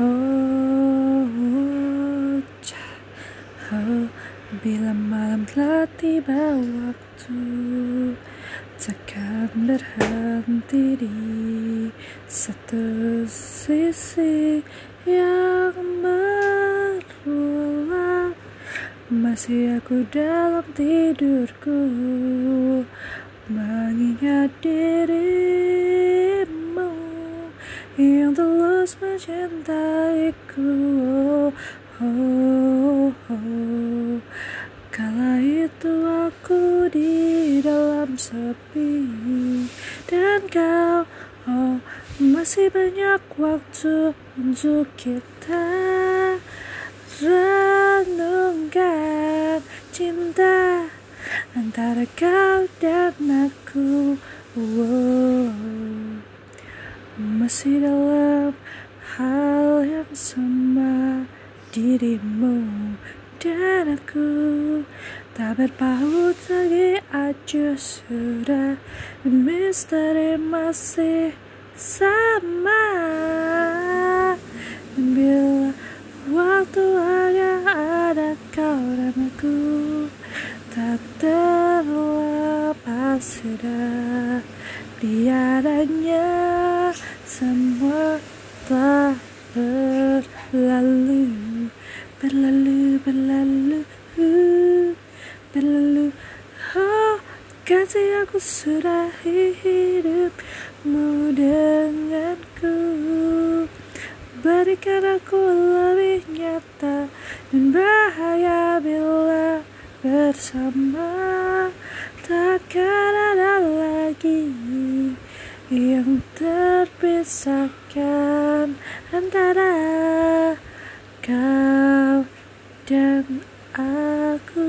Oh, oh, bila malam telah tiba waktu Takkan berhenti di satu sisi yang berulang Masih aku dalam tidurku Mengingat dirimu yang tulus mencintaiku oh, oh, oh. Kala itu aku di dalam sepi. Dan kau oh, masih banyak waktu untuk kita Renungkan cinta antara kau dan aku. Oh masih dalam hal yang sama. Dirimu dan aku tak berpaut lagi aja sudah. Misteri masih sama. Bila waktu hanya ada kau dan aku tak terlepas sudah. Tiadanya semua telah berlalu berlalu berlalu berlalu. Oh kasih aku sudah hidupmu denganku. Berikan aku lebih nyata dan bahaya bila bersama. Takkan ada lagi yang terpisahkan antara kau dan aku.